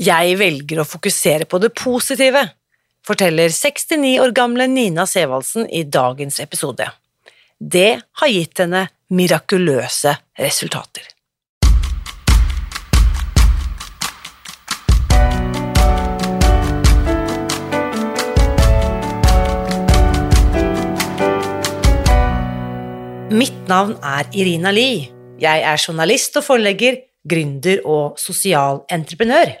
Jeg velger å fokusere på det positive, forteller 69 år gamle Nina Sevaldsen i dagens episode. Det har gitt henne mirakuløse resultater. Mitt navn er Irina Lie. Jeg er journalist og forlegger, gründer og sosial entreprenør.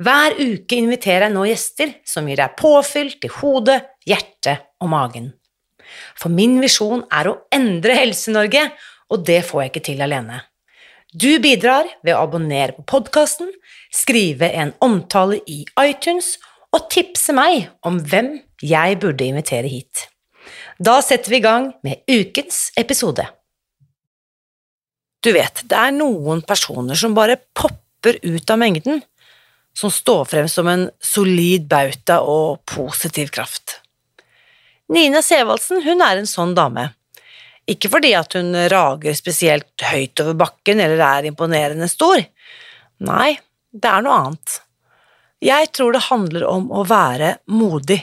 Hver uke inviterer jeg nå gjester som gir deg påfyll til hodet, hjertet og magen. For min visjon er å endre Helse-Norge, og det får jeg ikke til alene. Du bidrar ved å abonnere på podkasten, skrive en omtale i iTunes og tipse meg om hvem jeg burde invitere hit. Da setter vi i gang med ukens episode. Du vet, det er noen personer som bare popper ut av mengden, som står frem som en solid bauta og positiv kraft. Nina Sevaldsen hun er en sånn dame. Ikke fordi at hun rager spesielt høyt over bakken eller er imponerende stor. Nei, det er noe annet. Jeg tror det handler om å være modig.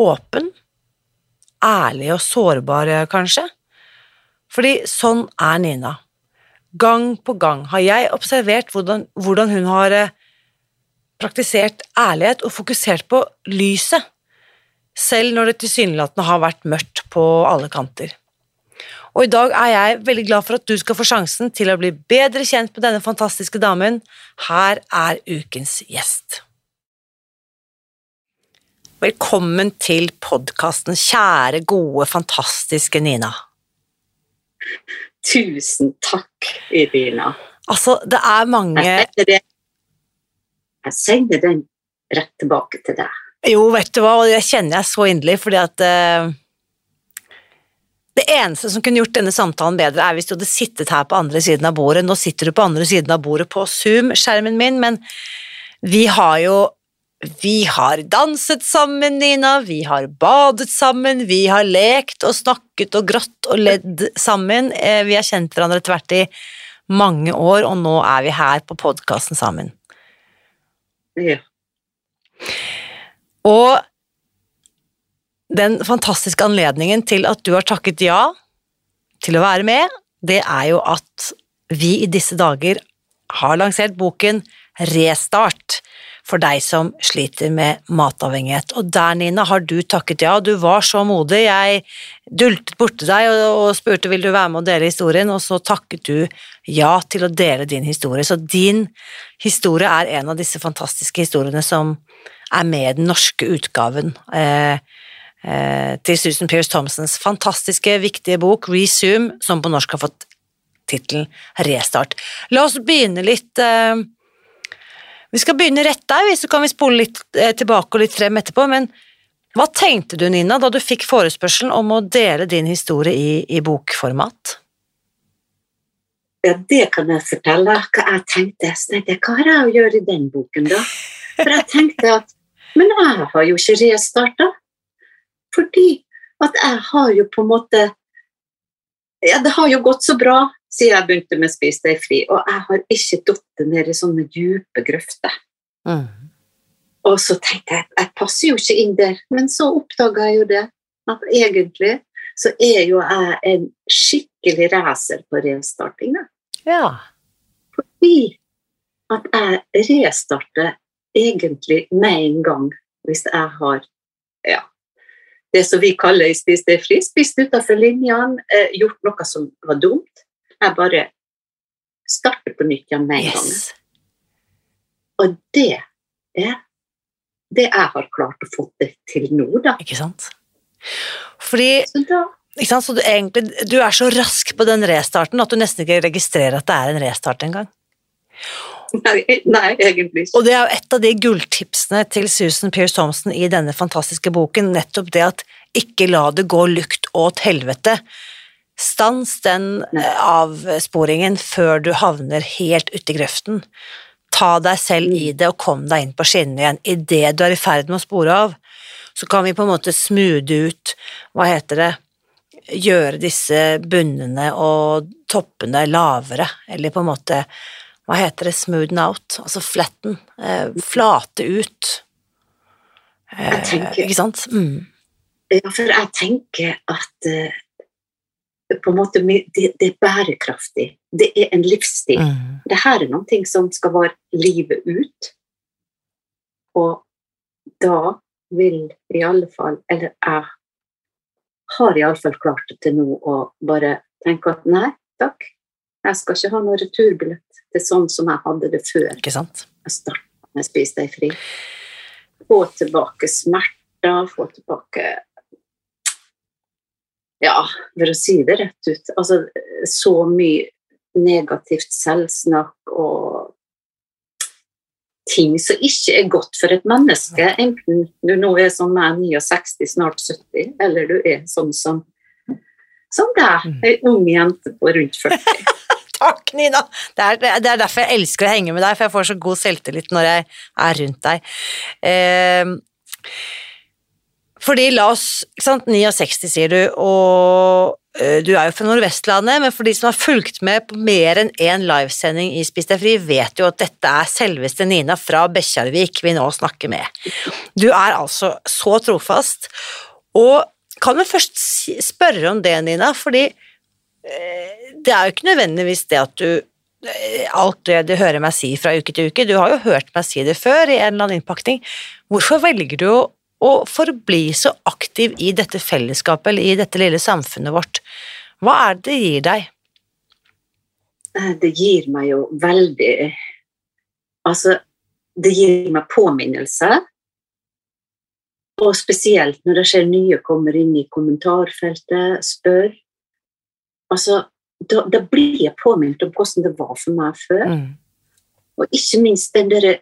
Åpen. Ærlig og sårbar, kanskje. Fordi sånn er Nina. Gang på gang har jeg observert hvordan, hvordan hun har eh, praktisert ærlighet og fokusert på lyset, selv når det tilsynelatende har vært mørkt på alle kanter. Og i dag er jeg veldig glad for at du skal få sjansen til å bli bedre kjent med denne fantastiske damen. Her er ukens gjest. Velkommen til podkasten, kjære, gode, fantastiske Nina. Tusen takk, Irina. Altså, det er mange Jeg sender den rett tilbake til deg. Jo, vet du hva, og det kjenner jeg så inderlig, fordi at uh, Det eneste som kunne gjort denne samtalen bedre, er hvis du hadde sittet her på andre siden av bordet. Nå sitter du på andre siden av bordet på Zoom-skjermen min, men vi har jo vi har danset sammen, Nina, vi har badet sammen, vi har lekt og snakket og grått og ledd sammen. Eh, vi har kjent hverandre tvert i mange år, og nå er vi her på podkasten sammen. Ja. Og den fantastiske anledningen til at du har takket ja til å være med, det er jo at vi i disse dager har lansert boken Restart for deg som sliter med matavhengighet. Og der, Nina, har du takket ja. Du var så modig. Jeg dultet borti deg og, spurte vil du være med og dele historien, og så takket du ja til å dele din historie. Så din historie er en av disse fantastiske historiene som er med i den norske utgaven. Eh, eh, til Susan Pearce Thompsons fantastiske, viktige bok Resume, som på norsk har fått tittelen Restart. La oss begynne litt eh, vi skal begynne rett der, så kan vi spole litt eh, tilbake og litt frem etterpå. Men hva tenkte du, Nina, da du fikk forespørselen om å dele din historie i, i bokformat? Ja, det kan jeg fortelle. Hva jeg tenkte. Så tenkte jeg, hva har jeg å gjøre i den boken, da? For jeg tenkte at Men jeg har jo ikke restarta. Fordi at jeg har jo på en måte Ja, det har jo gått så bra siden jeg begynte med Spis deg fri, og jeg har ikke falt ned i sånne dype grøfter. Mm. Og så tenkte jeg jeg passer jo ikke inn der, men så oppdaga jeg jo det. At egentlig så er jo jeg en skikkelig racer på restarting. Ja. Fordi at jeg restarter egentlig med en gang hvis jeg har ja, det som vi kaller i Spis deg fri, spist utenfor linjene, eh, gjort noe som var dumt, jeg bare starter på nytt igjen med en gang. Og det er det jeg har klart å få det til nå, da. Ikke sant? Fordi ikke sant? Så du, egentlig, du er så rask på den restarten at du nesten ikke registrerer at det er en restart engang. Nei, nei, egentlig. Og det er jo et av de gulltipsene til Susan Pearce Thompson i denne fantastiske boken, nettopp det at ikke la det gå lukt åt helvete. Stans den eh, avsporingen før du havner helt uti grøften. Ta deg selv i det og kom deg inn på skinnene igjen. Idet du er i ferd med å spore av, så kan vi på en måte smoothe ut, hva heter det, gjøre disse bunnene og toppene lavere, eller på en måte, hva heter det, smoothen out, altså flatten, eh, flate ut. Eh, tenker- ikke sant? Mm. Ja, for jeg tenker at eh, på en måte det, det er bærekraftig. Det er en livsstil. Mm. Det her er noe som skal vare livet ut. Og da vil i alle fall, eller jeg har i alle fall klart det til nå å bare tenke at nei, takk. Jeg skal ikke ha noen returbillett til sånn som jeg hadde det før Ikke sant? jeg starta med Spis deg fri. Få tilbake smerter, få tilbake Ja, for å si det rett ut. Altså, så mye negativt selvsnakk og ting som ikke er godt for et menneske, enten du nå er som meg, 69, snart 70, eller du er sånn som som deg, ei ung jente på rundt 40. Takk, Nina! Det er, det er derfor jeg elsker å henge med deg, for jeg får så god selvtillit når jeg er rundt deg. Eh, fordi la oss ikke sant, 69 sier du, og eh, du er jo fra Nordvestlandet, men for de som har fulgt med på mer enn én livesending i Spis deg fri, vet jo at dette er selveste Nina fra Bekkjarvik vi nå snakker med. Du er altså så trofast, og kan du først spørre om det, Nina, fordi eh, det er jo ikke nødvendigvis det at du eh, alt det du hører meg si fra uke til uke, du har jo hørt meg si det før i en eller annen innpakning. Hvorfor velger du å, å forbli så aktiv i dette fellesskapet eller i dette lille samfunnet vårt? Hva er det det gir deg? Det gir meg jo veldig Altså, det gir meg påminnelse. Og spesielt når det skjer nye kommer inn i kommentarfeltet, spør. Altså, da, da blir jeg påminnet om hvordan det var for meg før. Mm. Og ikke minst den derre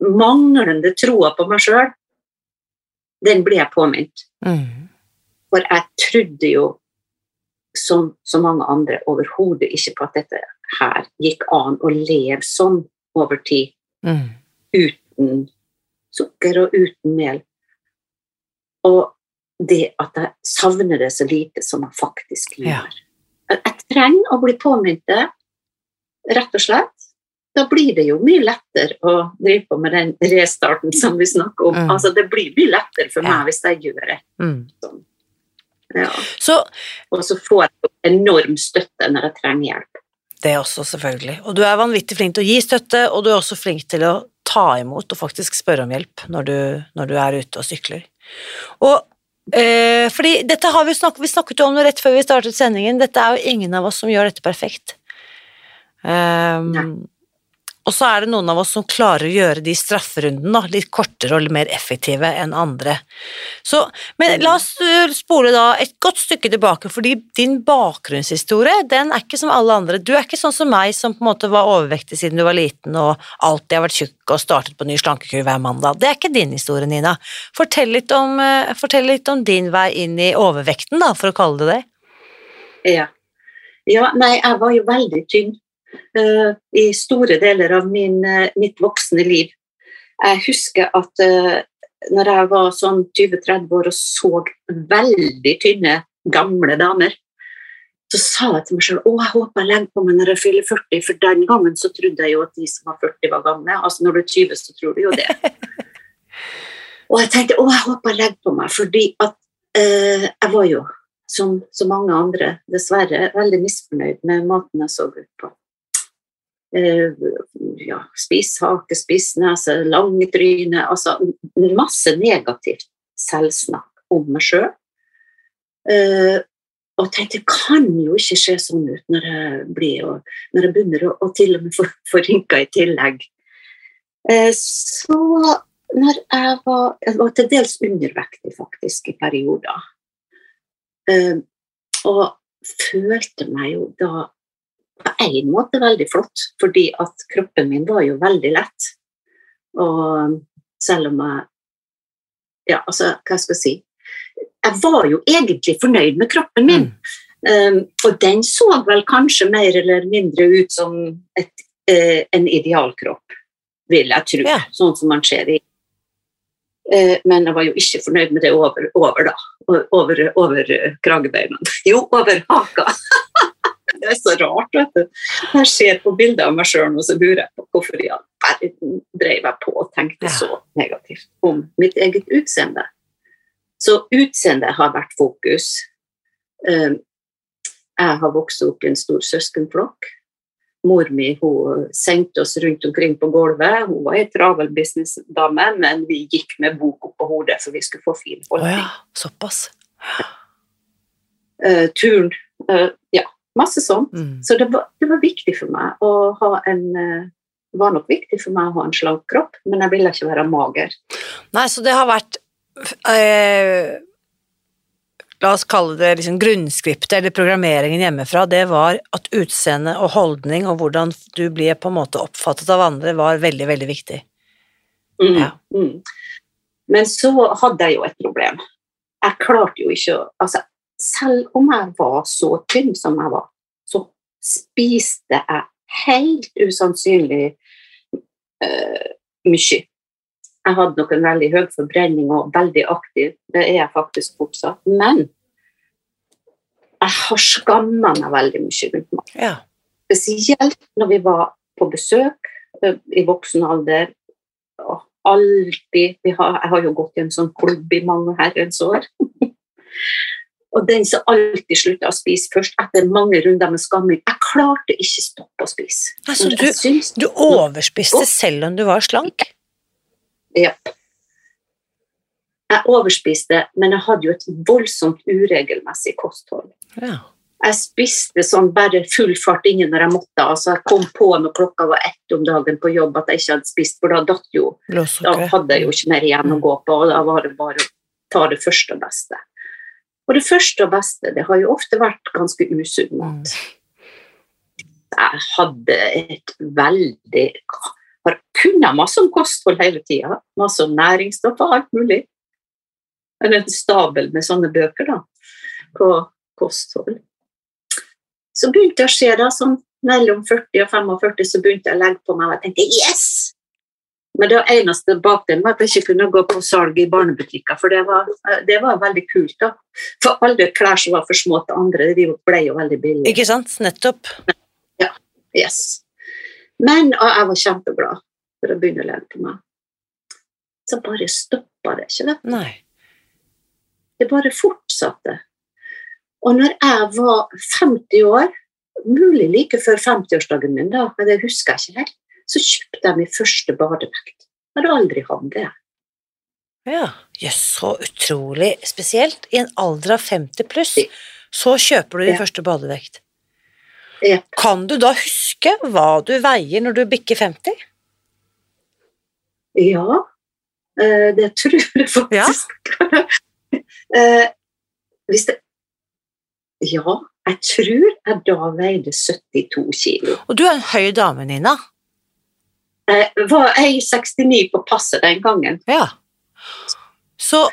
manglende troa på meg sjøl. Den ble jeg påminnet. Mm. For jeg trodde jo, som så mange andre, overhodet ikke på at dette her gikk an å leve sånn over tid. Mm. Uten sukker og uten mel. Og det at jeg savner det så lite som jeg faktisk gjør. Jeg, jeg trenger å bli påminnet det, rett og slett. Da blir det jo mye lettere å drive på med den restarten som vi snakker om. Mm. Altså, det blir mye lettere for Ja. meg hvis jeg gjør det. Mm. Sånn. Ja. Så Og så får jeg enorm støtte når jeg trenger hjelp. Det også, selvfølgelig. Og du er vanvittig flink til å gi støtte, og du er også flink til å ta imot og faktisk spørre om hjelp når du, når du er ute og sykler. Og eh, fordi dette har vi snakket, vi snakket jo om det rett før vi startet sendingen, dette er jo ingen av oss som gjør dette perfekt. Um, Nei. Og så er det noen av oss som klarer å gjøre de strafferundene litt kortere og litt mer effektive enn andre. Så, men la oss uh, spole da et godt stykke tilbake, fordi din bakgrunnshistorie, den er ikke som alle andre. Du er ikke sånn som meg som på en måte var overvektig siden du var liten og alltid har vært tjukk og startet på ny slankekur hver mandag. Det er ikke din historie, Nina. Fortell litt om, uh, fortell litt om din vei inn i overvekten, da, for å kalle det det. Ja. ja, nei, jeg var jo veldig tynn eh, i store deler av min, eh, mitt voksne liv. Jeg husker at uh, når jeg var sånn 20-30 år og så veldig tynne, gamle damer, så sa jeg til meg selv å, jeg håper jeg legger på meg når jeg fyller 40, for den gangen så trodde jeg jo at de som var 40 var gamle. Altså når du er 20, så tror du jo det. og jeg tenkte å, jeg håper jeg legger på meg, fordi at eh, jeg var jo som så mange andre, dessverre, veldig misfornøyd med maten jeg så ut på. Eh, ja, spiss hake, spiss nese, lange tryne Altså masse negativt selvsnakk om meg sjøl. Eh, og tenkte det kan jo ikke se sånn ut når jeg, blir, og, når jeg begynner å, til og med få, få rynker i tillegg. Eh, så når jeg var Jeg var til dels undervektig, faktisk, i perioder. Eh, og følte meg jo da på en måte veldig flott, fordi at kroppen min var jo veldig lett. Og selv om jeg Ja, altså, hva skal jeg si Jeg var jo egentlig fornøyd med kroppen min. Mm. Um, og den så vel kanskje mer eller mindre ut som et, uh, en idealkropp, vil jeg tro. Ja. Sånn som man ser i Eh, Men jeg var jo ikke fornøyd med det over, over da. Over, over kragebeina. Jo, over haka! Det er så rart, vet du. Jeg ser på bilder av meg sjøl nå, så lurer jeg på hvorfor i all verden drev jeg på og tenkte så negativt om mitt eget utseende. Så utseendet har vært fokus. Um, Jeg har vokst opp i en stor søskenflokk. Mor mi sendte oss rundt omkring på gulvet. Hun var ei travel businessdame, men vi gikk med bok oppå hodet for vi skulle få fin holdning. Oh ja, såpass. Uh, turen uh, ja, masse sånn. Mm. Så det var, det var viktig for meg å ha en Det var nok viktig for meg å ha en slank kropp, men jeg ville ikke være mager. Nei, så det har vært øh, La oss kalle det liksom grunnskriptet eller programmeringen hjemmefra. Det var at utseende og holdning og hvordan du blir på en måte oppfattet av andre, var veldig, veldig viktig. Mm, Ja. mm. Men så hadde jeg jo et problem. Jeg klarte jo ikke å altså, Selv om jeg var så tynn som jeg var, så spiste jeg helt usannsynlig uh, mye. Jeg hadde nok en veldig høy forbrenning og veldig aktiv, det er jeg faktisk fortsatt. Men jeg har skamma meg veldig mye rundt mat. Ja. Spesielt når vi var på besøk uh, i voksen alder. Og alltid vi har, Jeg har jo gått i en sånn klubb i mange herrens år. og den som alltid slutta å spise først etter mange runder med skamming Jeg klarte ikke stoppe å spise. Altså, du- Du overspiste selv om du var slank. Ja. Jeg overspiste, men jeg hadde jo et voldsomt uregelmessig kosthold. Ja. Jeg spiste sånn bare full fart inne når jeg måtte. altså Jeg kom på når klokka var ett om dagen på jobb at jeg ikke hadde spist, for da datt jo Da hadde jeg jo ikke mer igjen å gå på, og da var det bare å ta det første og beste. Og det første og beste, det har jo ofte vært ganske usunn mat. Jeg hadde et veldig har kunnet masse om kosthold hele tida. Masse om næringsstoffer og alt mulig. Eller en stabel med sånne bøker da, på kosthold. Så begynte jeg å se da, sånn mellom 40 og 45, så begynte jeg å legge på meg, og jeg tenkte yes! Men det eneste bak den var at jeg ikke kunne gå på salg i barnebutikker, for det var, det var veldig kult. da. For alle klær som var for små til andre, de ble jo veldig billige. Ikke sant? Nettopp. Ja. Yes. Men jeg var kjempeglad for å begynne å på meg. Så bare stoppa det ikke. vet. Nei. Det bare fortsatte. Og når jeg var 50 år, mulig like før 50-årsdagen min, da, men det husker jeg ikke helt, så kjøpte jeg min første badevekt. Jeg hadde aldri hatt det. Ja. Jøss, så utrolig spesielt. I en alder av 50 pluss, så kjøper du din Ja. første badevekt. Ja. Kan du da huske hva du veier når du bikker 50? Ja, eh, det tror jeg faktisk. Ja. hvis det Ja, jeg tror jeg da veide 72 kilo. Og du er en høy dame, Nina. Jeg var 69 på passet den gangen. Ja. Så,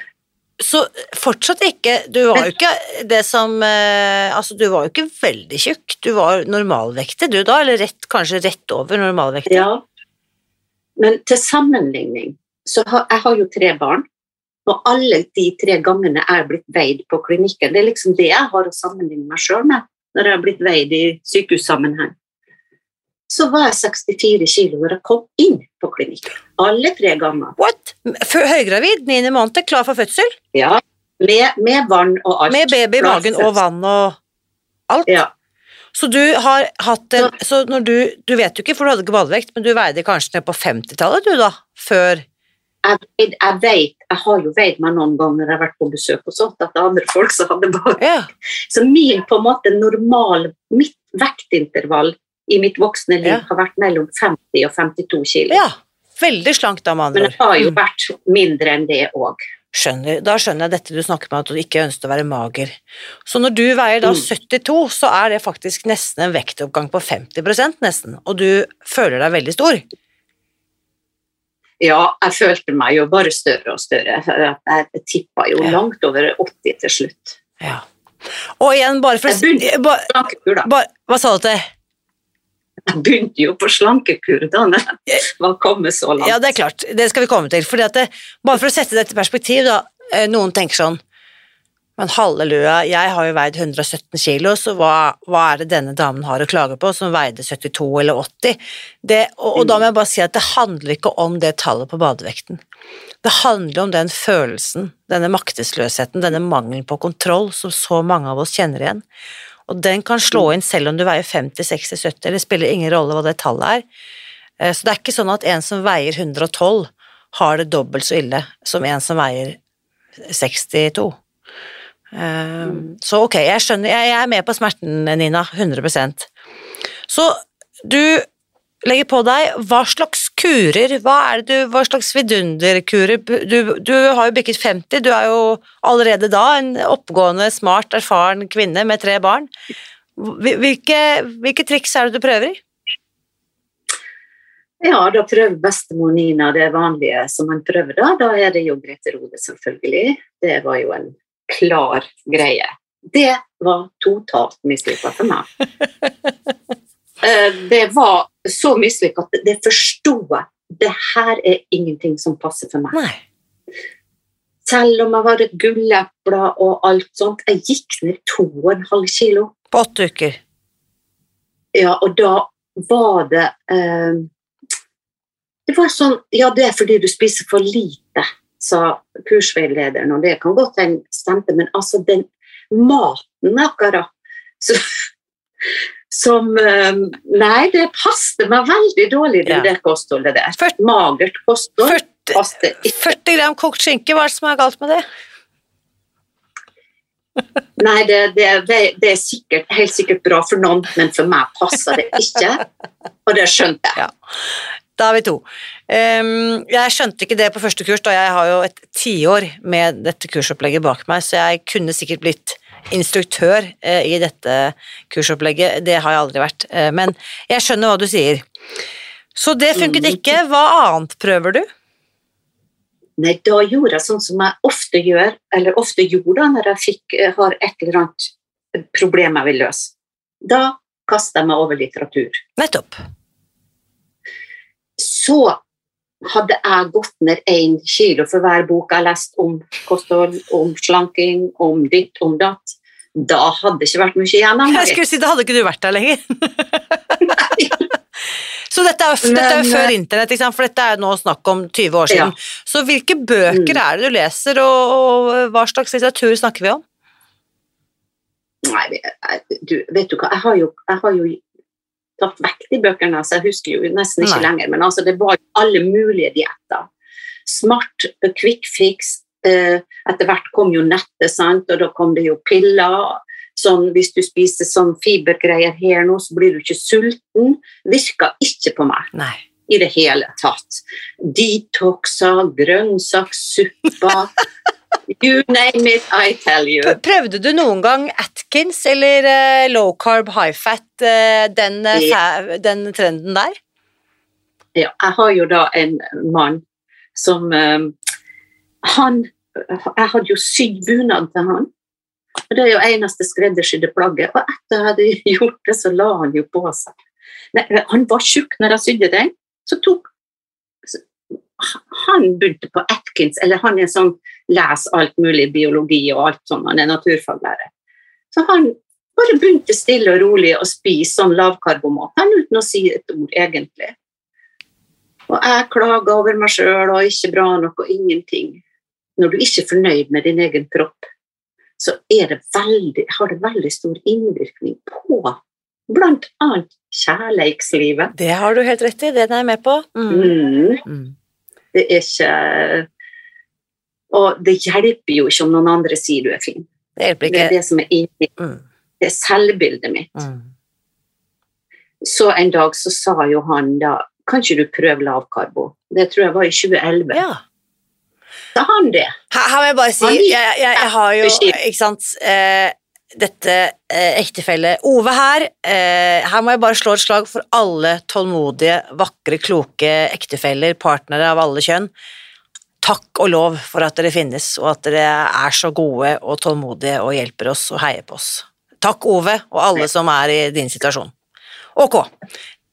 så fortsatt ikke Du var jo ikke det som eh, Altså, du var jo ikke veldig tjukk. Du var normalvektig, du da? Eller rett, kanskje rett over normalvektig? Ja. Men til sammenligning så har jeg har jo tre barn, og alle de tre gangene jeg er blitt veid på klinikken, det er liksom det jeg har å sammenligne meg sjøl med når jeg har blitt veid i sykehussammenheng. Så var jeg 64 kilo når jeg kom inn på klinikken. Alle tre ganger. What? Høygravid, niende måned, klar for fødsel? Ja, med, med vann og alt. Med baby i magen og vann og alt? Ja. Så du har hatt en Så når du Du vet jo ikke, for du hadde ikke badevekt, men du veide kanskje ned på 50-tallet, du da? Før Jeg, vet- jeg vet, jeg har jo veid meg noen ganger når jeg har vært på besøk og sånt, at det er andre folk som hadde badevekt. Ja. Så min på en måte normal, mitt vektintervall i mitt voksne liv Ja. har vært mellom 50 og 52 kilo. ja. Veldig slank da, med Men det har jo. Mm. vært mindre enn det òg. Skjønner. Da skjønner jeg dette du snakker med, at du ikke ønsker å være mager. Så når du veier da Mm. 72, så er det faktisk nesten en vektoppgang på 50% nesten, og du føler deg veldig stor. Ja, jeg følte meg jo bare større og større. Jeg tippa jo Ja. langt over 80 til slutt. Ja. Og igjen, bare for å Hva sa du til? Jeg begynte jo på slankekur da jeg var kommet så langt. Ja, det er klart. Det skal vi komme til. Fordi at det, bare for å sette dette i perspektiv, da. eh, Noen tenker sånn Men halleluja, jeg har jo veid 117 kilo, så hva, hva er det denne damen har å klage på, som veide 72 eller 80? Det, og, og da må jeg bare si at det handler ikke om det tallet på badevekten. Det handler om den følelsen, denne maktesløsheten, denne mangelen på kontroll som så mange av oss kjenner igjen. Og den kan slå inn selv om du veier 50, 60, 70, det spiller ingen rolle hva det tallet er. Eh, Så det er ikke sånn at en som veier 112 har det dobbelt så ille som en som veier 62. Eh, Så ok, jeg skjønner, jeg er med på smerten, Nina, 100% Så du legger på deg. Hva slags kurer, hva er det du, hva slags vidunderkurer du, du har jo bikket 50, du er jo allerede da en oppgående, smart, erfaren kvinne med tre barn. Hvilke, hvilke triks er det du prøver i? Ja, da prøver bestemor Nina det vanlige som man prøver da. Da er det jo Grete Rode, selvfølgelig. Det var jo en klar greie. Det var totalt mislykka for meg. Eh, Det var så mislykka at det forsto jeg. Det her er ingenting som passer for meg. Nei. Selv om jeg var et gulleple og alt sånt. Jeg gikk ned to og en halv kilo. På åtte uker. Ja, og da var det eh, Det var sånn Ja, det er fordi du spiser for lite, sa kursveilederen, og det kan godt hende stemte, men altså den maten akkurat så, som eh, Nei, det passet meg veldig dårlig, det, Ja. det kostholdet der. Ført- Magert kosthold 40, passet ikke. 40 gram kokt skinke, hva er det som er galt med det? Nei, det, det, det, er sikkert, helt sikkert bra for noen, men for meg passer det ikke. Og det skjønte jeg. Da er vi to. Ehm, jeg skjønte ikke det på første kurs, da jeg har jo et tiår med dette kursopplegget bak meg, så jeg kunne sikkert blitt instruktør eh, i dette kursopplegget. Det har jeg aldri vært. Eh, men jeg skjønner hva du sier. Så det funket Mm. ikke. Hva annet prøver du? Nei, da gjorde jeg sånn som jeg ofte gjør, eller ofte gjorde da når jeg fikk, eh, har et eller annet problem jeg vil løse. Da kaster jeg meg over litteratur. Nettopp. Så hadde jeg gått ned én kilo for hver bok jeg leste om kosthold, om slanking, om ditt, om datt. Da hadde det ikke vært mye igjen av Jeg skulle si, Da hadde ikke du vært der lenger. Så dette er, jo- dette er jo før eh, internett, for dette er nå snakk om 20 år siden. Ja. Så hvilke bøker Mm. er det du leser, og, og hva slags litteratur snakker vi om? Nei, du, vet du hva, jeg har jo, jeg har jo tatt vekk de bøkene, så jeg husker jo nesten ikke Nei. lenger. Men altså, det var jo alle mulige dietter. Smart, eh, quick fix. Eh, etter hvert kom jo nettet, sant? og da kom det jo piller. Sånn, hvis du spiser sånn fibergreier her nå, så blir du ikke sulten. Virka ikke på meg Nei. i det hele tatt. Detoxer, grønnsakssupper You name it, I tell you. Prøvde du noen gang Atkins eller eh, low carb, high fat, eh, den, eh, den trenden der? Ja, jeg har jo da en mann som eh, Han Jeg hadde jo sydd bunad til han. Og Det er jo eneste skreddersydde plagget. Og etter jeg hadde gjort det, så la han jo på seg. Nei, han var tjukk når jeg sydde den. Så tok så, Han begynte på Atkins, eller han er sånn les alt mulig biologi og alt sånn, han er naturfaglærer. Så han bare begynte stille og rolig å spise sånn lavkarbomat, han uten å si et ord, egentlig. Og jeg klaga over meg sjøl og ikke bra nok og ingenting. Når du ikke er fornøyd med din egen kropp, så er det veldig, har det veldig stor innvirkning på annet kjærleikslivet. Det har du helt rett i, den er jeg med på. Mm. Mm, Mm. det er ikke Og det hjelper jo ikke om noen andre sier du er fin. Det hjelper Det er det som er inni Mm. det er selvbildet mitt. Mm. Så en dag så sa jo han da Kan ikke du prøve lavkarbo? Det tror jeg var i 2011. Ja. Sa han det. Her, her må jeg bare si, jeg, jeg, jeg har jo, ikke sant, eh, dette eh, ektefelle Ove her, eh, her må jeg bare slå et slag for alle tålmodige, vakre, kloke ektefeller, partnere av alle kjønn. Takk og lov for at dere finnes, og at dere er så gode og tålmodige og hjelper oss og heier på oss. Takk, Ove, og alle som er i din situasjon. Ok.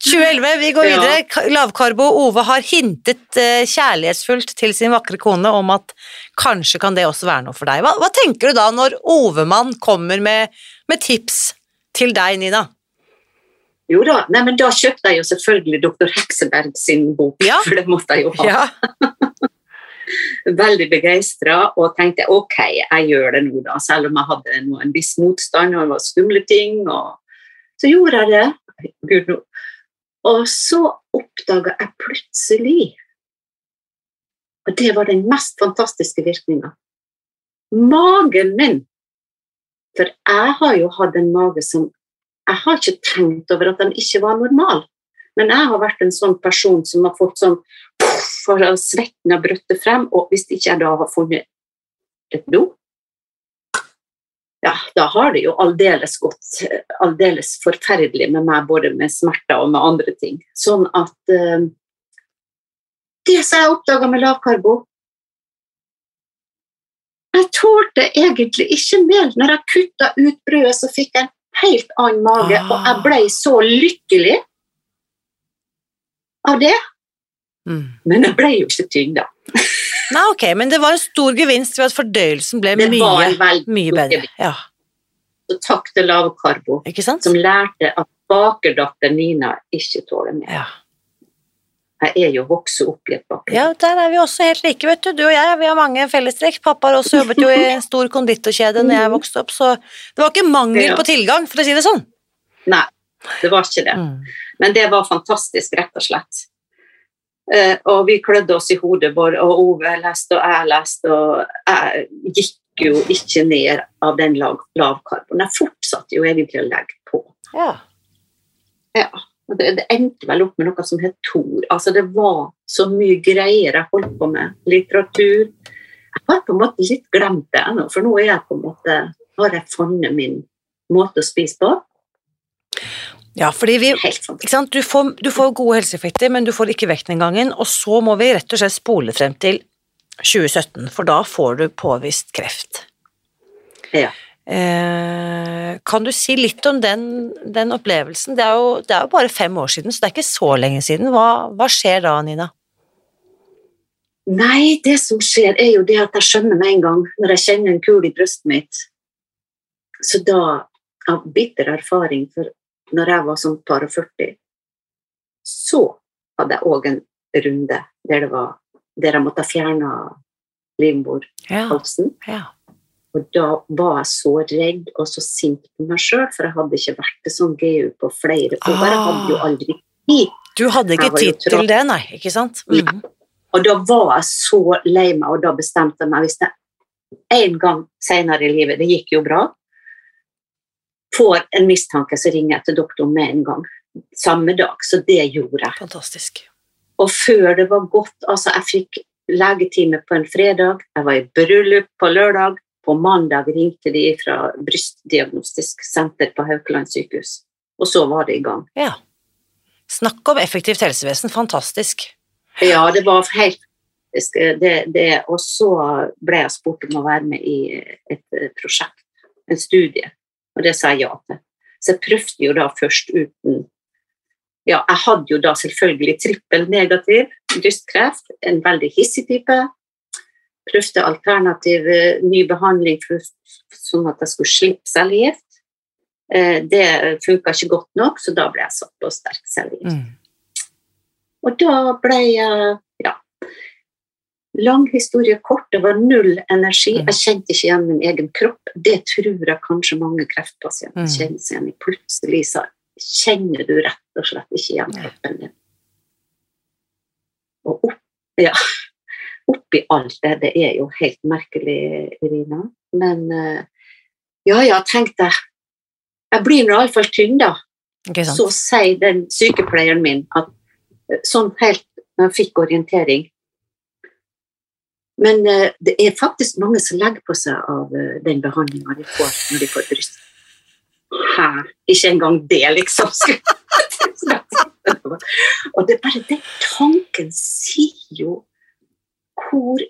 2011, vi går videre. Ja. Lavkarbo Ove har hintet eh, kjærlighetsfullt til sin vakre kone om at kanskje kan det også være noe for deg. Hva, hva tenker du da når Ovemann kommer med, med tips til deg, Nina? Jo da, nei, men da kjøpte jeg jo selvfølgelig Dr. Hekseberg sin bok, Ja. for det måtte jeg jo ha. Ja. Veldig begeistra og tenkte ok, jeg gjør det nå, da, selv om jeg hadde noe, en viss motstand og det var skumle ting. Og så gjorde jeg det. Gud, nå. Og så oppdaga jeg plutselig Og det var den mest fantastiske virkninga. Magen min For jeg har jo hatt en mage som Jeg har ikke tenkt over at den ikke var normal. Men jeg har vært en sånn person som har fått sånn for svetten har brøttet frem, og hvis ikke jeg da har funnet et do, ja, da har det jo aldeles gått aldeles forferdelig med meg, både med smerter og med andre ting. Sånn at eh, Det som jeg oppdaga med lavkarbo Jeg tålte egentlig ikke mer. Når jeg kutta ut brødet, så fikk jeg en helt annen mage, Ah. og jeg ble så lykkelig av det. Mm. Men jeg ble jo ikke tynn, da. Nei, ok, men det var en stor gevinst ved at fordøyelsen ble Det mye, mye bedre. Ja, Så takk til lavkarbo, som lærte at bakerdatter Nina ikke tåler mer. Ja. Jeg er jo vokst opp i et bakerdatter. ja, der er vi også helt like, vet du. Du og jeg, vi har mange fellestrekk. Pappa har også jobbet jo i en stor konditorkjede når jeg vokste opp, så det var ikke mangel på tilgang, for å si det sånn. Nei, det var ikke det. Mm. Men det var fantastisk, rett og slett. Eh, og vi klødde oss i hodet, både, og Ove leste, og jeg leste, og jeg gikk jo ikke ned av den lav, lavkarboen. Jeg fortsatte jo egentlig å legge på. Ja. Ja. Og det, det endte vel opp med noe som het Tor. Altså, det var så mye greier jeg holdt på med. Litteratur. Jeg har på en måte litt glemt det ennå, for nå er jeg på en måte, har jeg funnet min måte å spise på. Ja, fordi vi? Du, får, du får gode helseeffekter, men du får ikke vektnedgangen, og så må vi rett og slett spole frem til 2017, for da får du påvist kreft. Ja. Eh, kan du si litt om den, den opplevelsen? Det er, jo, det er jo bare fem år siden, så det er ikke så lenge siden. Hva, hva skjer da, Nina? Nei, det som skjer, er jo det at jeg skjønner med en gang, når jeg kjenner en kul i brystet mitt Så da, av bitter erfaring, for når jeg var sånn par og 40, så hadde jeg òg en runde der det var der jeg måtte fjerne livmorhalsen. Ja. ja. Og da var jeg så redd og så sint på meg sjøl, for jeg hadde ikke vært det sånn GU på flere år. Jeg hadde jo aldri tid. Du hadde ikke Jeg tid til det, nei, ikke sant? Mm. Og da var jeg så lei meg, og da bestemte jeg meg hvis det en gang senere i livet, det gikk jo bra, får en mistanke, så ringer jeg til doktoren med en gang. Samme dag. Så det gjorde jeg. Fantastisk. Og før det var gått Altså, jeg fikk legetime på en fredag, jeg var i bryllup på lørdag. På mandag ringte de fra Brystdiagnostisk senter på Haukeland sykehus. Og så var det i gang. Ja. Snakk om effektivt helsevesen, fantastisk. Ja, det var helt det, det, Og så ble jeg spurt om å være med i et eh, prosjekt, en studie, og det sa jeg ja til. Så jeg prøvde jo da først uten Ja, jeg hadde jo da selvfølgelig trippel negativ brystkreft, en veldig hissig type. Prøvde alternativ eh, ny behandling for, sånn at jeg skulle slippe cellegift. Eh, det funka ikke godt nok, så da ble jeg satt på sterk cellegift. Mm. Og da ble jeg Lang historie kort, det var null energi. Mm. Jeg kjente ikke igjen min egen kropp. Det tror jeg kanskje mange kreftpasienter Mm. kjenner seg igjen i. Plutselig så kjenner du rett og slett ikke igjen kroppen din. Og opp, ja, oppi alt det, det er jo helt merkelig, Irina. Men eh, ja, ja, tenkte jeg. Jeg blir nå iallfall tynn, da. Så sier den sykepleieren min at eh, sånn helt når jeg fikk orientering Men eh, det er faktisk mange som legger på seg av eh, den behandlinga de får når de får bryst. Hæ? Ikke engang det, liksom. Og det er bare den tanken sier jo hvor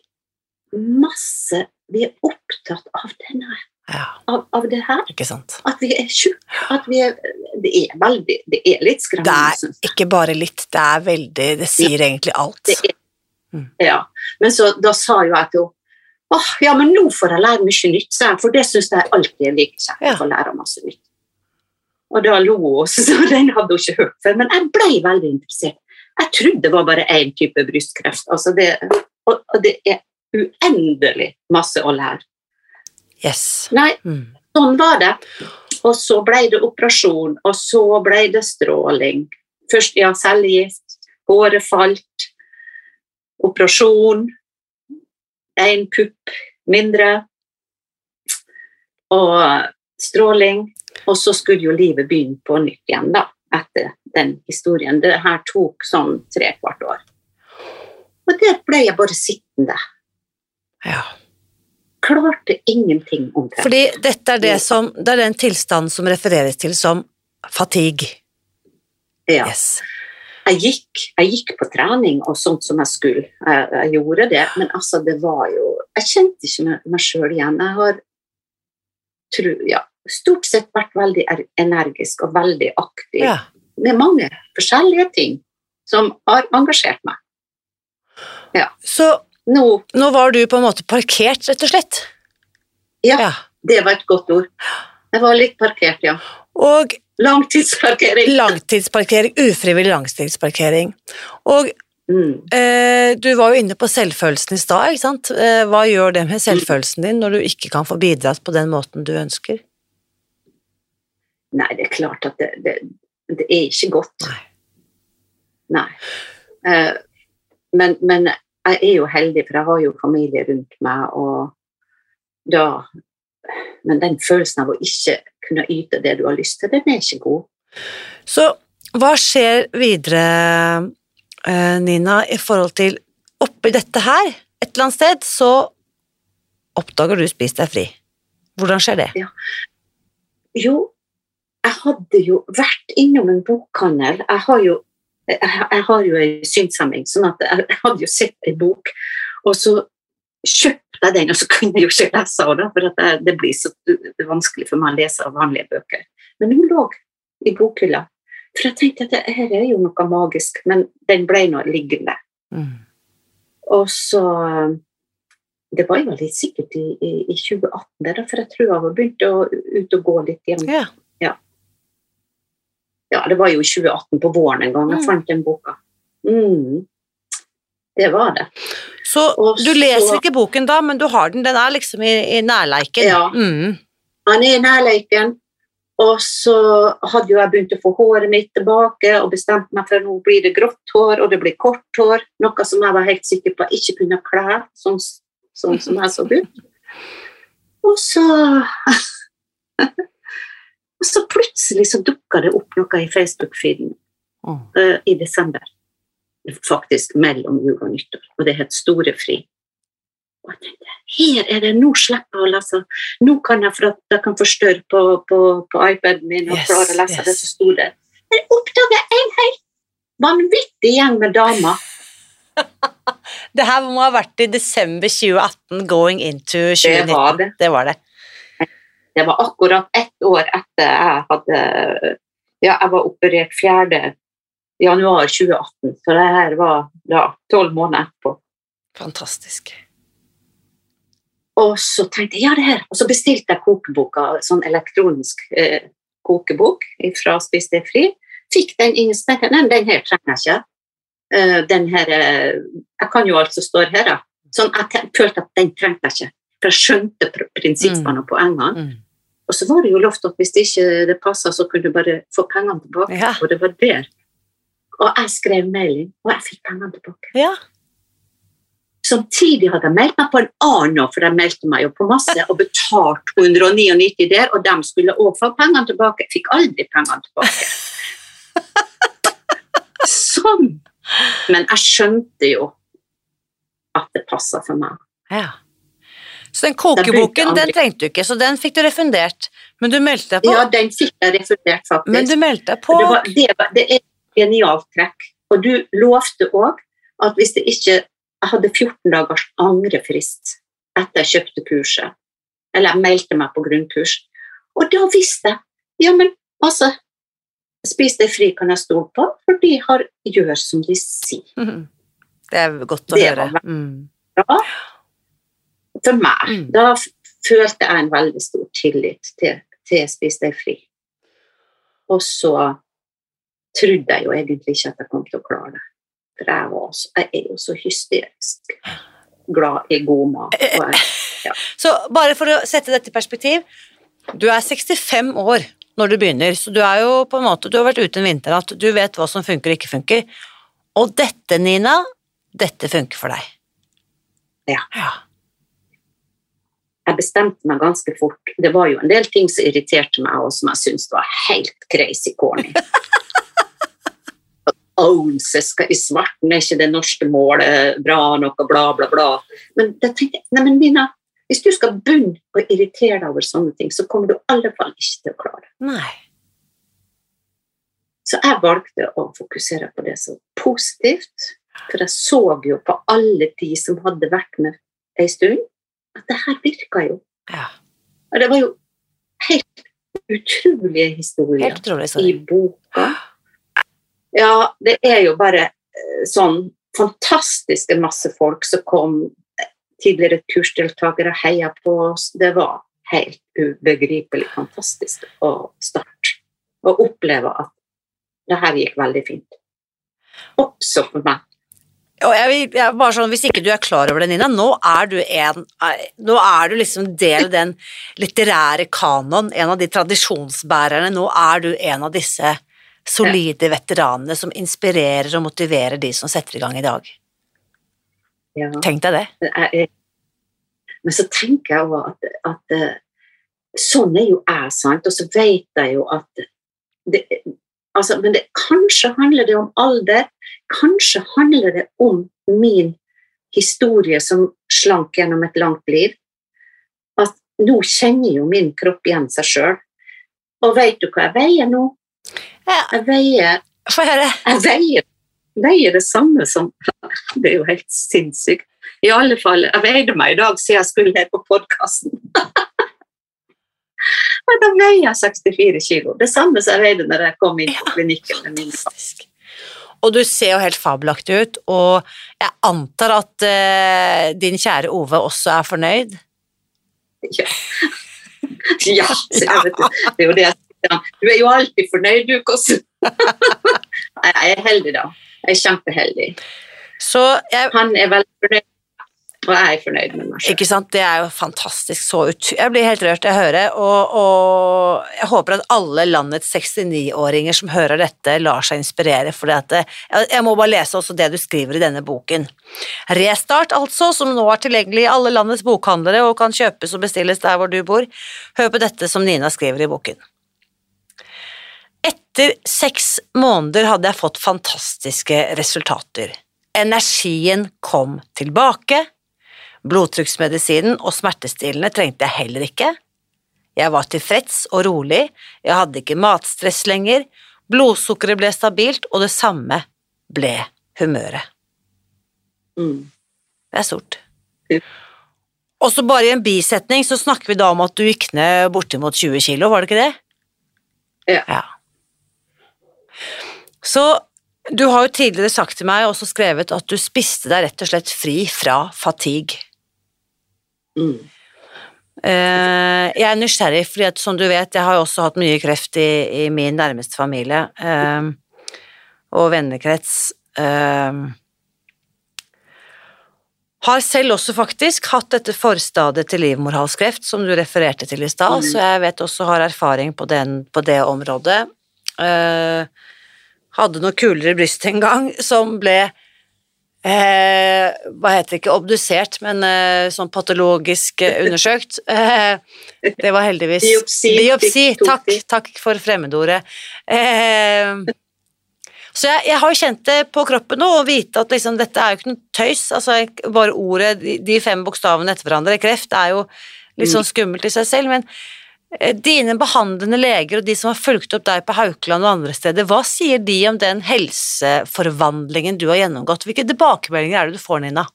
masse vi er opptatt av denne Ja, av, av det her. At vi er tjukke. At vi er Det er veldig Det er litt Det er ikke bare litt, det er veldig Det sier egentlig alt. Det er, Mm. ja. Men så da sa jo jeg til henne Åh, ja, men nå får jeg lære mye nytt, for det syns jeg alltid er like kjekt Ja. å lære masse nytt. Og da lo hun, så den hadde hun ikke hørt før. Men jeg ble veldig interessert. Jeg trodde det var bare én type brystkreft. Altså det, og, og det er uendelig masse å lære. Yes. Nei, Mm. sånn var det. Og så ble det operasjon, og så ble det stråling. Først ja, cellegift, håret falt, operasjon, én pupp mindre, og stråling. Og så skulle jo livet begynne på nytt igjen, da, etter den historien. Det her tok sånn tre kvart år. Og der ble jeg bare sittende. Ja. Klarte ingenting om det. Fordi dette er det som Det er den tilstanden som refereres til som fatigue. Ja. Yes. Jeg gikk, jeg gikk på trening og sånt som jeg skulle. Jeg, jeg gjorde det, men altså, det var jo Jeg kjente ikke meg, sjøl igjen. Jeg har tro, ja, stort sett vært veldig er- energisk og veldig aktiv Ja. med mange forskjellige ting som har engasjert meg. Så Nå, nå var du på en måte parkert, rett og slett? Ja. ja. det var et godt ord. Jeg var litt parkert, ja. Og Langtidsparkering. langtidsparkering, ufrivillig langtidsparkering. Og Mm. eh, du var jo inne på selvfølelsen i stad, ikke sant? Eh, hva gjør det med selvfølelsen din når du ikke kan få bidratt på den måten du ønsker? Nei, det er klart at det, det, det er ikke godt. Nei. Nei. Eh, men, men jeg er jo heldig, for jeg har jo familie rundt meg, og da Men den følelsen av å ikke kunne yte det du har lyst til, den er ikke god. Så hva skjer videre, eh, Nina, i forhold til oppi dette her, et eller annet sted, så oppdager du Spis deg fri. Hvordan skjer det? Jo, jeg hadde jo vært innom en bokhandel. Jeg har jo jeg, jeg har jo en synshemming, sånn at jeg, jeg hadde jo sett en bok, og så kjøpte jeg den, og så kunne jeg jo ikke lese av det, for det, det blir så det vanskelig for meg å lese av vanlige bøker. Men hun lå i bokhylla, for jeg tenkte at det her er jo noe magisk, men den ble nå liggende. Mm. Og så Det var jo litt sikkert i, i, i 2018, der, for jeg tror jeg var begynt å ut og gå litt igjen. Ja. Ja, det var jo i 2018 på våren en gang jeg Mm. fant den boka. Mm. Det var det. Så du leser ikke boken da, men du har den, den er liksom i, i nærleiken. Ja. Mm. Han er i nærleiken, og så hadde jo jeg begynt å få håret mitt tilbake og bestemt meg for at nå blir det grått hår, og det blir kort hår, noe som jeg var helt sikker på jeg ikke kunne kle, sånn, sånn som jeg så ut. Og så Og så plutselig så dukka det opp noe i Facebook-feeden eh, i desember. Faktisk mellom jul og nyttår, og det het Store fri. Og jeg tenkte, her er det, nå slipper jeg å lese. Nå kan jeg, for at jeg kan forstørre på, på, på iPaden min og Yes, klare å lese yes. det så store. Jeg oppdaga en helt vanvittig gjeng med damer. Det her må ha vært i desember 2018, going into 2019. Det var det. Det var det. Det var akkurat ett år etter jeg hadde Ja, jeg var operert 4. januar 2018, så det her var da tolv måneder etterpå. Fantastisk. Og så tenkte jeg ja, det her. Og så bestilte jeg kokeboka, sånn elektronisk eh, kokebok fra Spis deg fri. Fikk den inn, så tenkte jeg nei, den her trenger jeg ikke. Uh, den her eh, Jeg kan jo alt som står her, da. Sånn, jeg te- følte at den trengte jeg ikke. For jeg skjønte pr- prinsippene og poengene. Mm. Og så var det jo lovt at hvis det ikke det passa, så kunne du bare få pengene tilbake. Ja. Og det var der. Og jeg skrev melding, og jeg fikk pengene tilbake. ja. Samtidig hadde jeg meldt meg på en annen nå, for jeg meldte meg jo på masse og betalte 199 der, og de skulle òg få pengene tilbake. Jeg fikk aldri pengene tilbake. Sånn! Men jeg skjønte jo at det passa for meg. Ja. Så den kokeboken, den trengte du ikke, så den fikk du refundert. Men du meldte deg på. Ja, den fikk jeg refundert, faktisk. Men du meldte deg på. det, var, det, var, det er genialt trekk. Og du lovte òg at hvis det ikke Jeg hadde 14 dagers angrefrist etter jeg kjøpte kurset, eller jeg meldte meg på grunnkurs, og da visste jeg Ja, men altså Spis deg fri kan jeg stole på, for de har gjør som de sier. Mhm. Det er godt å Det høre. var Mm. for meg. Mm. Da følte jeg en veldig stor tillit til, til Spis deg fri. Og så trodde jeg jo egentlig ikke at jeg kom til å klare det. For jeg, var så, jeg er jo så hysterisk glad i god mat. Jeg, Så bare for å sette dette i perspektiv, du er 65 år når du begynner, så du er jo på en måte, du har vært ute en vinternatt, du vet hva som funker og ikke funker. Og dette, Nina, dette funker for deg. Ja. ja. jeg bestemte meg ganske fort. Det var jo en del ting som irriterte meg, og som jeg syntes var helt crazy corny. Ounces skal i svarten, er ikke det norske målet bra nok, og bla, bla, bla. Men da tenkte jeg, nei, men Nina, hvis du skal begynne å irritere deg over sånne ting, så kommer du i alle fall ikke til å klare det. Så jeg valgte å fokusere på det som positivt, for jeg så jo på alle de som hadde vært med en stund, at det her virka jo. Ja. Og det var jo helt utrolige historier utrolig. i boka. Ja, det er jo bare eh, sånn fantastiske masse folk som kom, eh, tidligere kursdeltakere heia på oss. Det var helt ubegripelig fantastisk å starte og oppleve at det her gikk veldig fint. Også for meg. Jeg, jeg, bare sånn, Hvis ikke du er klar over det, Nina, nå er du en eh, Nå er du liksom del av den litterære kanon, en av de tradisjonsbærerne. Nå er du en av disse solide veteranene som inspirerer og motiverer de som setter i gang i dag. Ja. Tenk deg det. Men så tenker jeg òg at, at eh, sånn er jo jeg, sant? Og så vet jeg jo at det, altså, Men det, kanskje handler det om alder. Kanskje handler det om min historie som slank gjennom et langt liv. At nå kjenner jo min kropp igjen seg sjøl. Og vet du hva jeg veier nå? Jeg veier Få høre. jeg veier, veier det samme som Det er jo helt sinnssykt. I alle fall, jeg veide meg i dag siden jeg skulle ned på podkasten. Men da veier jeg 64 kilo. Det samme som jeg veide når jeg kom inn på klinikken. med min far. Og du ser jo helt fabelaktig ut, og jeg antar at uh, din kjære Ove også er fornøyd? Ja, ja vet, det er jo det jeg sier. Du er jo alltid fornøyd, du, Kåss. Jeg er heldig, da. Jeg er kjempeheldig. Så jeg Han er veldig fornøyd, og jeg er fornøyd med meg selv. Ikke sant, det er jo fantastisk så ut. Jeg blir helt rørt jeg å høre, og, og jeg håper at alle landets 69-åringer som hører dette, lar seg inspirere, for jeg, jeg må bare lese også det du skriver i denne boken. Restart, altså, som nå er tilgjengelig i alle landets bokhandlere og kan kjøpes og bestilles der hvor du bor. Hør på dette som Nina skriver i boken. Etter seks måneder hadde jeg fått fantastiske resultater. Energien kom tilbake. Blodtrykksmedisinen og smertestillende trengte jeg heller ikke. Jeg var tilfreds og rolig, jeg hadde ikke matstress lenger, blodsukkeret ble stabilt, og det samme ble humøret. Mm. Det er stort. Og så bare i en bisetning så snakker vi da om at du gikk ned bortimot 20 kilo, var det ikke det? Ja. Ja. Så du har jo tidligere sagt til meg, og også skrevet, at du spiste deg rett og slett fri fra fatigue. Mm. Eh, jeg er nysgjerrig, fordi at som du vet, jeg har jo også hatt mye kreft i, i min nærmeste familie eh, og vennekrets. Eh, har selv også faktisk hatt dette forstadiet til livmorhalskreft, som du refererte til i stad, mm. så jeg vet også har erfaring på, den, på det området. Eh, hadde noe kulere i brystet en gang, som ble Eh, hva heter det ikke, obdusert, men eh, sånn patologisk eh, undersøkt. Eh, det var heldigvis Biopsi. Biopsi, takk, takk for fremmedordet. Eh, Så jeg, jeg har jo kjent det på kroppen nå, og vite at liksom, dette er jo ikke noe tøys. Altså, bare ordet, de, de fem bokstavene etter hverandre, kreft, er jo litt sånn skummelt i seg selv. Men dine behandlende leger og de som har fulgt opp deg på Haukeland og andre steder, hva sier de om den helseforvandlingen du har gjennomgått? Hvilke tilbakemeldinger er det du får, Nina?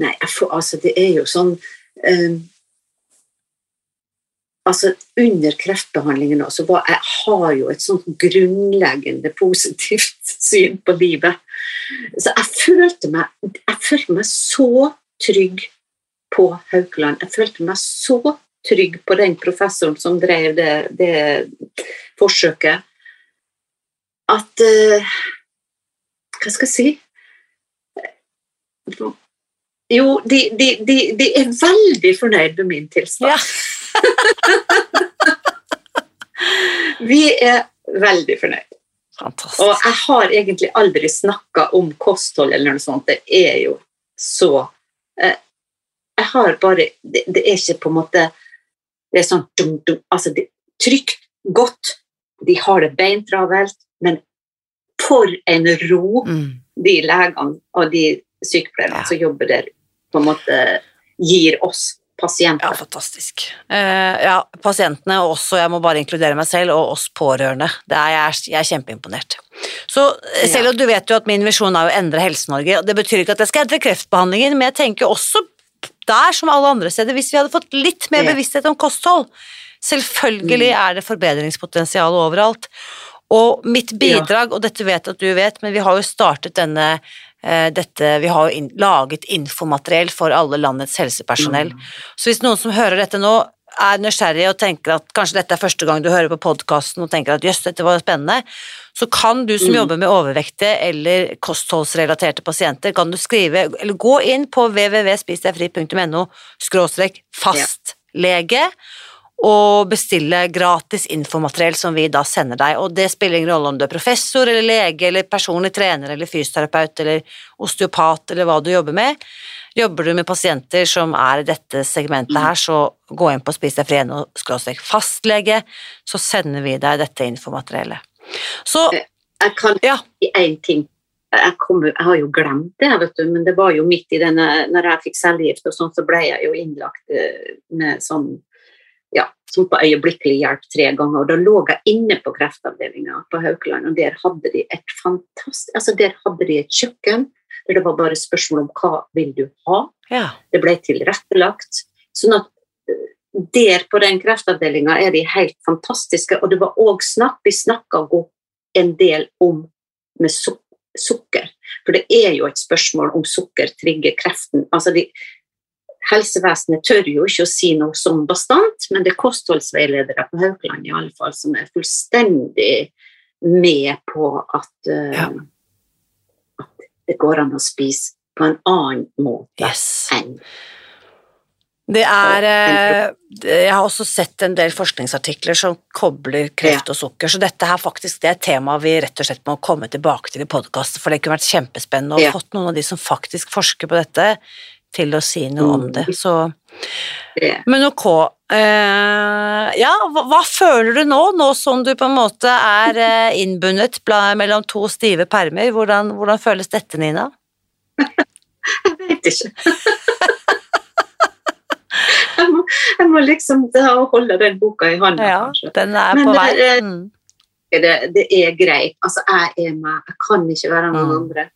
Nei, får, altså, det er jo sånn eh, altså Under kreftbehandlingen også, var, jeg har jo et sånt grunnleggende positivt syn på livet. Så jeg følte meg, jeg følte meg så trygg på Haukeland. Jeg følte meg så trygg på den professoren som drev det, det forsøket, at uh, Hva skal jeg si? Jo, de, de, de, de, er veldig fornøyd med min tilstand. Ja. Vi er veldig fornøyd. Fantastisk. Og jeg har egentlig aldri snakka om kosthold eller noe sånt. Det er jo så eh, Jeg har bare det, det, er ikke på en måte Det er sånn dum, dum, altså det, Trygt, godt. De har det beintravelt, men for en ro mm. de legene og de sykepleierne ja. som jobber der, på en måte gir oss pasienter. Ja, fantastisk. Uh, ja, pasientene og også, jeg må bare inkludere meg selv, og oss pårørende. Er, jeg, er, jeg, er, kjempeimponert. Så eh, selv om du vet jo at min visjon er å endre Helse-Norge, og det betyr ikke at jeg skal endre kreftbehandlingen, men jeg tenker også der som alle andre steder, hvis vi hadde fått litt mer bevissthet om kosthold Selvfølgelig mm. er det forbedringspotensial overalt. Og mitt bidrag, og dette vet at du vet, men vi har jo startet denne Eh, dette, vi har jo in laget infomateriell for alle landets helsepersonell. Mm. Så hvis noen som hører dette nå, er nysgjerrig og tenker at kanskje dette er første gang du hører på podkasten og tenker at jøss, dette var spennende, så kan du som mm. jobber med overvektige eller kostholdsrelaterte pasienter, kan du skrive eller gå inn på www.spisdegfri.no skråstrek fastlege. Ja og bestille gratis infomateriell som vi da sender deg. Og det spiller ingen rolle om du er professor eller lege eller personlig trener eller fysioterapeut eller osteopat eller hva du jobber med. Jobber du med pasienter som er i dette segmentet her, så gå inn på Spis deg fri og fastlege, så sender vi deg dette infomateriellet. Så Jeg kan ja. si én ting. Jeg, kom, jeg, har jo glemt det, vet du, men det var jo midt i denne Når jeg fikk cellegift og sånn, så ble jeg jo innlagt eh, med sånn ja, som på øyeblikkelig hjelp tre ganger. og Da lå jeg inne på kreftavdelinga på Haukeland, og der hadde de et fantastisk altså Der hadde de et kjøkken der det var bare spørsmål om hva vil du ha. Ja. Det ble tilrettelagt. sånn at eh, der på den kreftavdelinga er de helt fantastiske. Og det var òg snakk Vi snakka en del om med sukker. For det er jo et spørsmål om sukker trigger kreften. Altså de, Helsevesenet tør jo ikke å si noe sånn bastant, men det er kostholdsveiledere på Haukeland i alle fall som er fullstendig med på at, uh, ja. at det går an å spise på en annen måte yes. enn det er eh, Jeg har også sett en del forskningsartikler som kobler kreft og sukker, så dette her faktisk det er et tema vi rett og slett må komme tilbake til i podkasten, for det kunne vært kjempespennende å ja. fått noen av de som faktisk forsker på dette, til å si noe om det. Mm. Så Men ok. Uh, ja, hva, hva, føler du nå, nå som du på en måte er uh, innbundet mellom to stive permer? Hvordan, hvordan føles dette, Nina? Jeg vet ikke. jeg, må, jeg må, liksom holde den boka i hånda, ja, kanskje. Den er Men på vei. Det, mm. det, det, er greit. Altså, jeg er meg. Jeg kan ikke være noen mm. andre.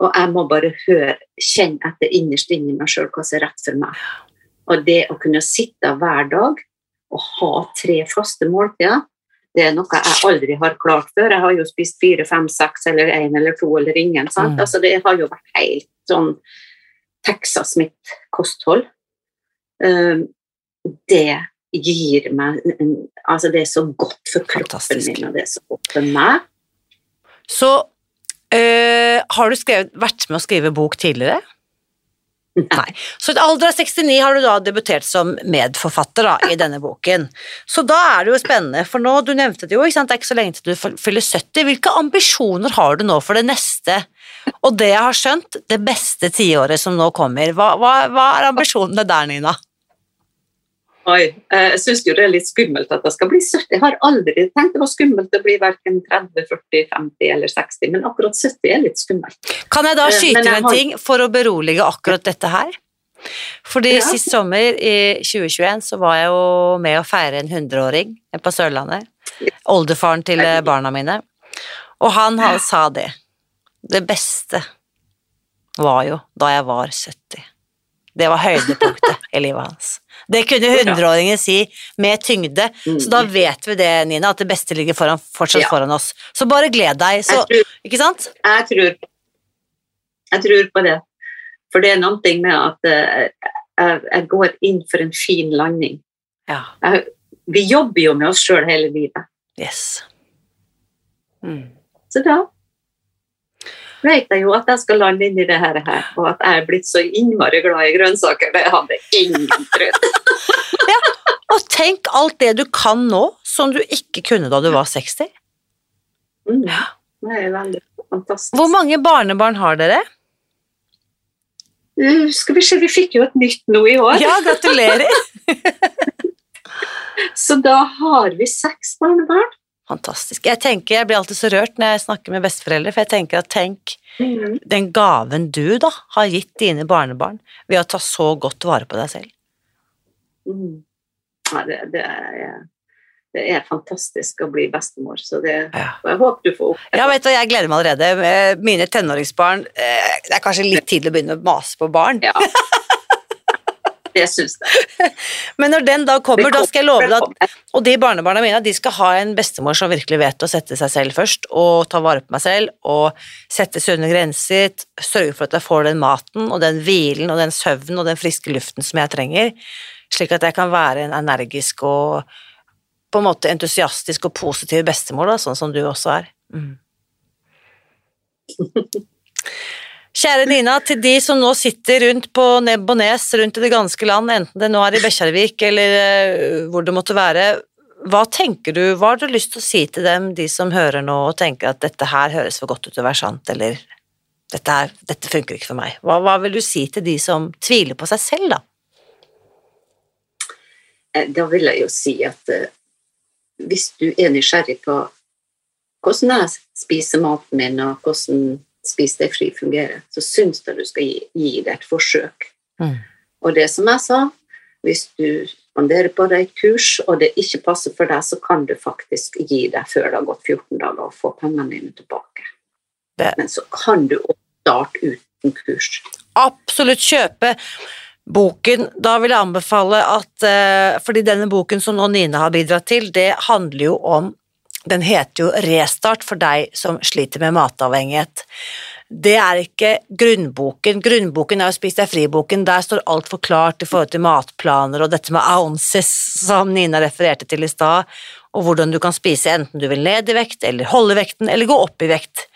Og jeg må bare høre, kjenne etter innerst inni meg sjøl hva som er rett for meg. Og det å kunne sitte hver dag og ha tre faste måltider, det er noe jeg aldri har klart før. Jeg har jo spist fire, fem, seks eller én eller to eller ingen. Mm. Altså, det har jo vært helt sånn Texas mitt kosthold. Um, det gir meg en, Altså, det er så godt for kroppen Fantastisk. min, og det er så godt for meg. Så Uh, har du skrevet, vært med å skrive bok tidligere? Nei. Så i alder av 69 har du da debutert som medforfatter da, i denne boken. Så da er det jo spennende, for nå, du nevnte det jo, ikke sant? det er ikke så lenge til du fyller 70. Hvilke ambisjoner har du nå for det neste, og det jeg har skjønt, det beste tiåret som nå kommer? Hva, hva, hva er ambisjonene der, Nina? Oi, jeg syns jo det er litt skummelt at jeg skal bli 70. Jeg har aldri tenkt det var skummelt å bli verken 30, 40, 50 eller 60, men akkurat 70 er litt skummelt. Kan jeg da Eh, skyte inn en har- ting for å berolige akkurat dette her? Fordi Ja. sist sommer, i 2021, så var jeg jo med å feire en 100-åring på Sørlandet. Oldefaren til eh, barna mine. Og han ha- sa det. Det beste var jo da jeg var 70. Det var høydepunktet i livet hans. Det kunne 100-åringen si med tyngde, så da vet vi det, Nina, at det beste ligger foran, fortsatt Ja. foran oss. Så bare gled deg, så tror, Ikke sant? jeg tror, jeg tror på det. For det er noe med at eh, jeg, jeg går inn for en fin landing. Ja. Vi jobber jo med oss sjøl hele livet. Yes. Mm. Så da vet jeg jo at jeg skal lande inn i det her, og at jeg er blitt så innmari glad i grønnsaker. Det hadde ingen trodd. Og tenk alt det du kan nå, som du ikke kunne da du var 60. Mm. Det er veldig fantastisk. Hvor mange barnebarn har dere? Uh, skal vi se, vi fikk jo et nytt nå i år, Ja, gratulerer. så da har vi seks barnebarn. Fantastisk. Jeg tenker, jeg blir alltid så rørt når jeg snakker med besteforeldre, for jeg tenker at tenk Mm. den gaven du da har gitt dine barnebarn ved å ta så godt vare på deg selv. Mm. Ja, det, det, er, det er fantastisk å bli bestemor, så det, Ja. jeg håper du får opp Ja, vet du, jeg gleder meg allerede. Eh, Mine tenåringsbarn eh, Det er kanskje litt tidlig å begynne å mase på barn, Ja. Det syns jeg. men når den da kommer, da skal jeg love deg at Og de barnebarna mine de skal ha en bestemor som virkelig vet å sette seg selv først, og ta vare på meg selv, og sette sunne grenser, sørge for at jeg får den maten og den hvilen og den søvnen og den friske luften som jeg trenger, slik at jeg kan være en energisk og på en måte entusiastisk og positiv bestemor, da, sånn som du også er. Mm. Kjære Nina, til de som nå sitter rundt på nebb og nes rundt i det ganske land, enten det nå er i Bekkjarvik eller eh, hvor det måtte være, hva tenker du, hva har du lyst til å si til dem, de som hører nå og tenker at dette her høres for godt ut til å være sant, eller dette, her, dette funker ikke for meg. Hva, hva vil du si til de som tviler på seg selv, da? Eh, Da vil jeg jo si at eh, hvis du er nysgjerrig på hvordan jeg spiser maten min, og hvordan Spis deg fri fungerer, så syns jeg du skal gi, gi det et forsøk. Mm. Og det som jeg sa, hvis du spanderer på deg et kurs, og det ikke passer for deg, så kan du faktisk gi deg før det har gått 14 dager, og få pengene dine tilbake. Det- Men så kan du også starte uten kurs. absolutt kjøpe boken. Da vil jeg anbefale at eh, Fordi denne boken som nå Nina har bidratt til, det handler jo om Den heter jo Restart for deg som sliter med matavhengighet. Det er ikke grunnboken. Grunnboken er jo Spis deg fri-boken. Der står alt forklart i forhold til matplaner og dette med ounces, som Nina refererte til i stad, og hvordan du kan spise enten du vil ned i vekt, eller holde vekten, eller gå opp i vekt.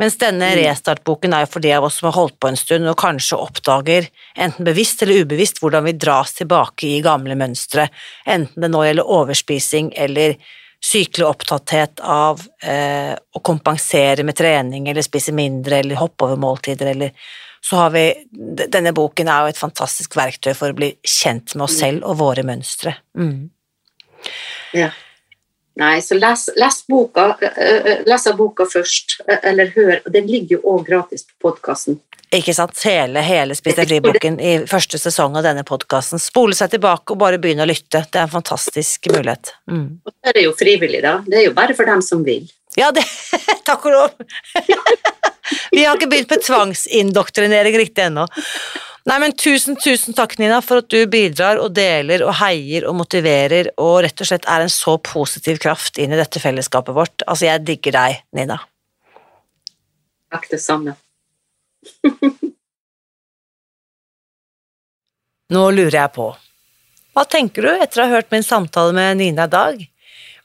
Mens denne restartboken er jo for de av oss som har holdt på en stund og kanskje oppdager, enten bevisst eller ubevisst, hvordan vi dras tilbake i gamle mønstre, enten det nå gjelder overspising eller sykelig opptatthet av eh, å kompensere med trening eller spise mindre eller hoppe over måltider eller så har vi Denne boken er jo et fantastisk verktøy for å bli kjent med oss selv og våre mønstre. Mm. Ja. Nei, så les, les boka, eh, eh, les av boka først, eh, eller hør. Den ligger jo òg gratis på podkasten. Ikke sant? Hele, hele Spis deg fri-boken i første sesong av denne podkasten. Spole seg tilbake og bare begynne å lytte. Det er en fantastisk mulighet. Mm. Og så er det jo frivillig, da. Det er jo bare for dem som vil. Ja, det Takk og lov! Vi har ikke begynt med tvangsindoktrinering riktig ennå. Nei, men tusen, tusen takk, Nina, for at du bidrar og deler og heier og motiverer og rett og slett er en så positiv kraft inn i dette fellesskapet vårt. Altså, jeg digger deg, Nina. Takk, det samme. Nå lurer jeg på, hva tenker du etter å ha hørt min samtale med Nina i dag?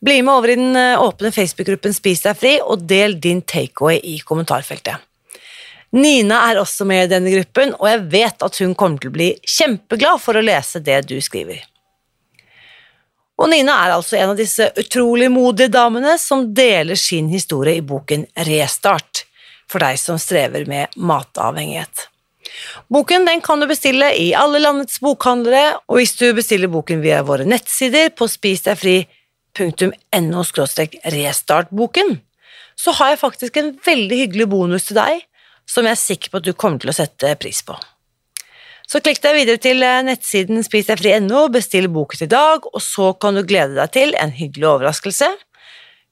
Bli med over i den eh, åpne Facebook-gruppen Spis deg fri, og del din takeaway i kommentarfeltet. Nina er også med i denne gruppen, og jeg vet at hun kommer til å bli kjempeglad for å lese det du skriver. Og Nina er altså en av disse utrolig modige damene som deler sin historie i boken Restart, for deg som strever med matavhengighet. Boken den kan du bestille i alle landets bokhandlere, og hvis du bestiller boken via våre nettsider på spisdegfri.no restartboken, så har jeg faktisk en veldig hyggelig bonus til deg som jeg er sikker på at du kommer til å sette pris på. Så klikk deg videre til eh, nettsiden spisdegfri.no, bestill boken i dag, og så kan du glede deg til en hyggelig overraskelse.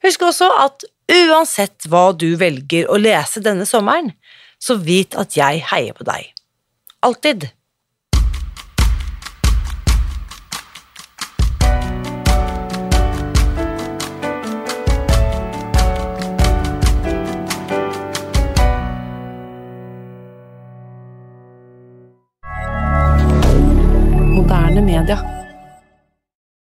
Husk også at uansett hva du velger å lese denne sommeren, så vit at jeg heier på deg. Alltid. Moderne media.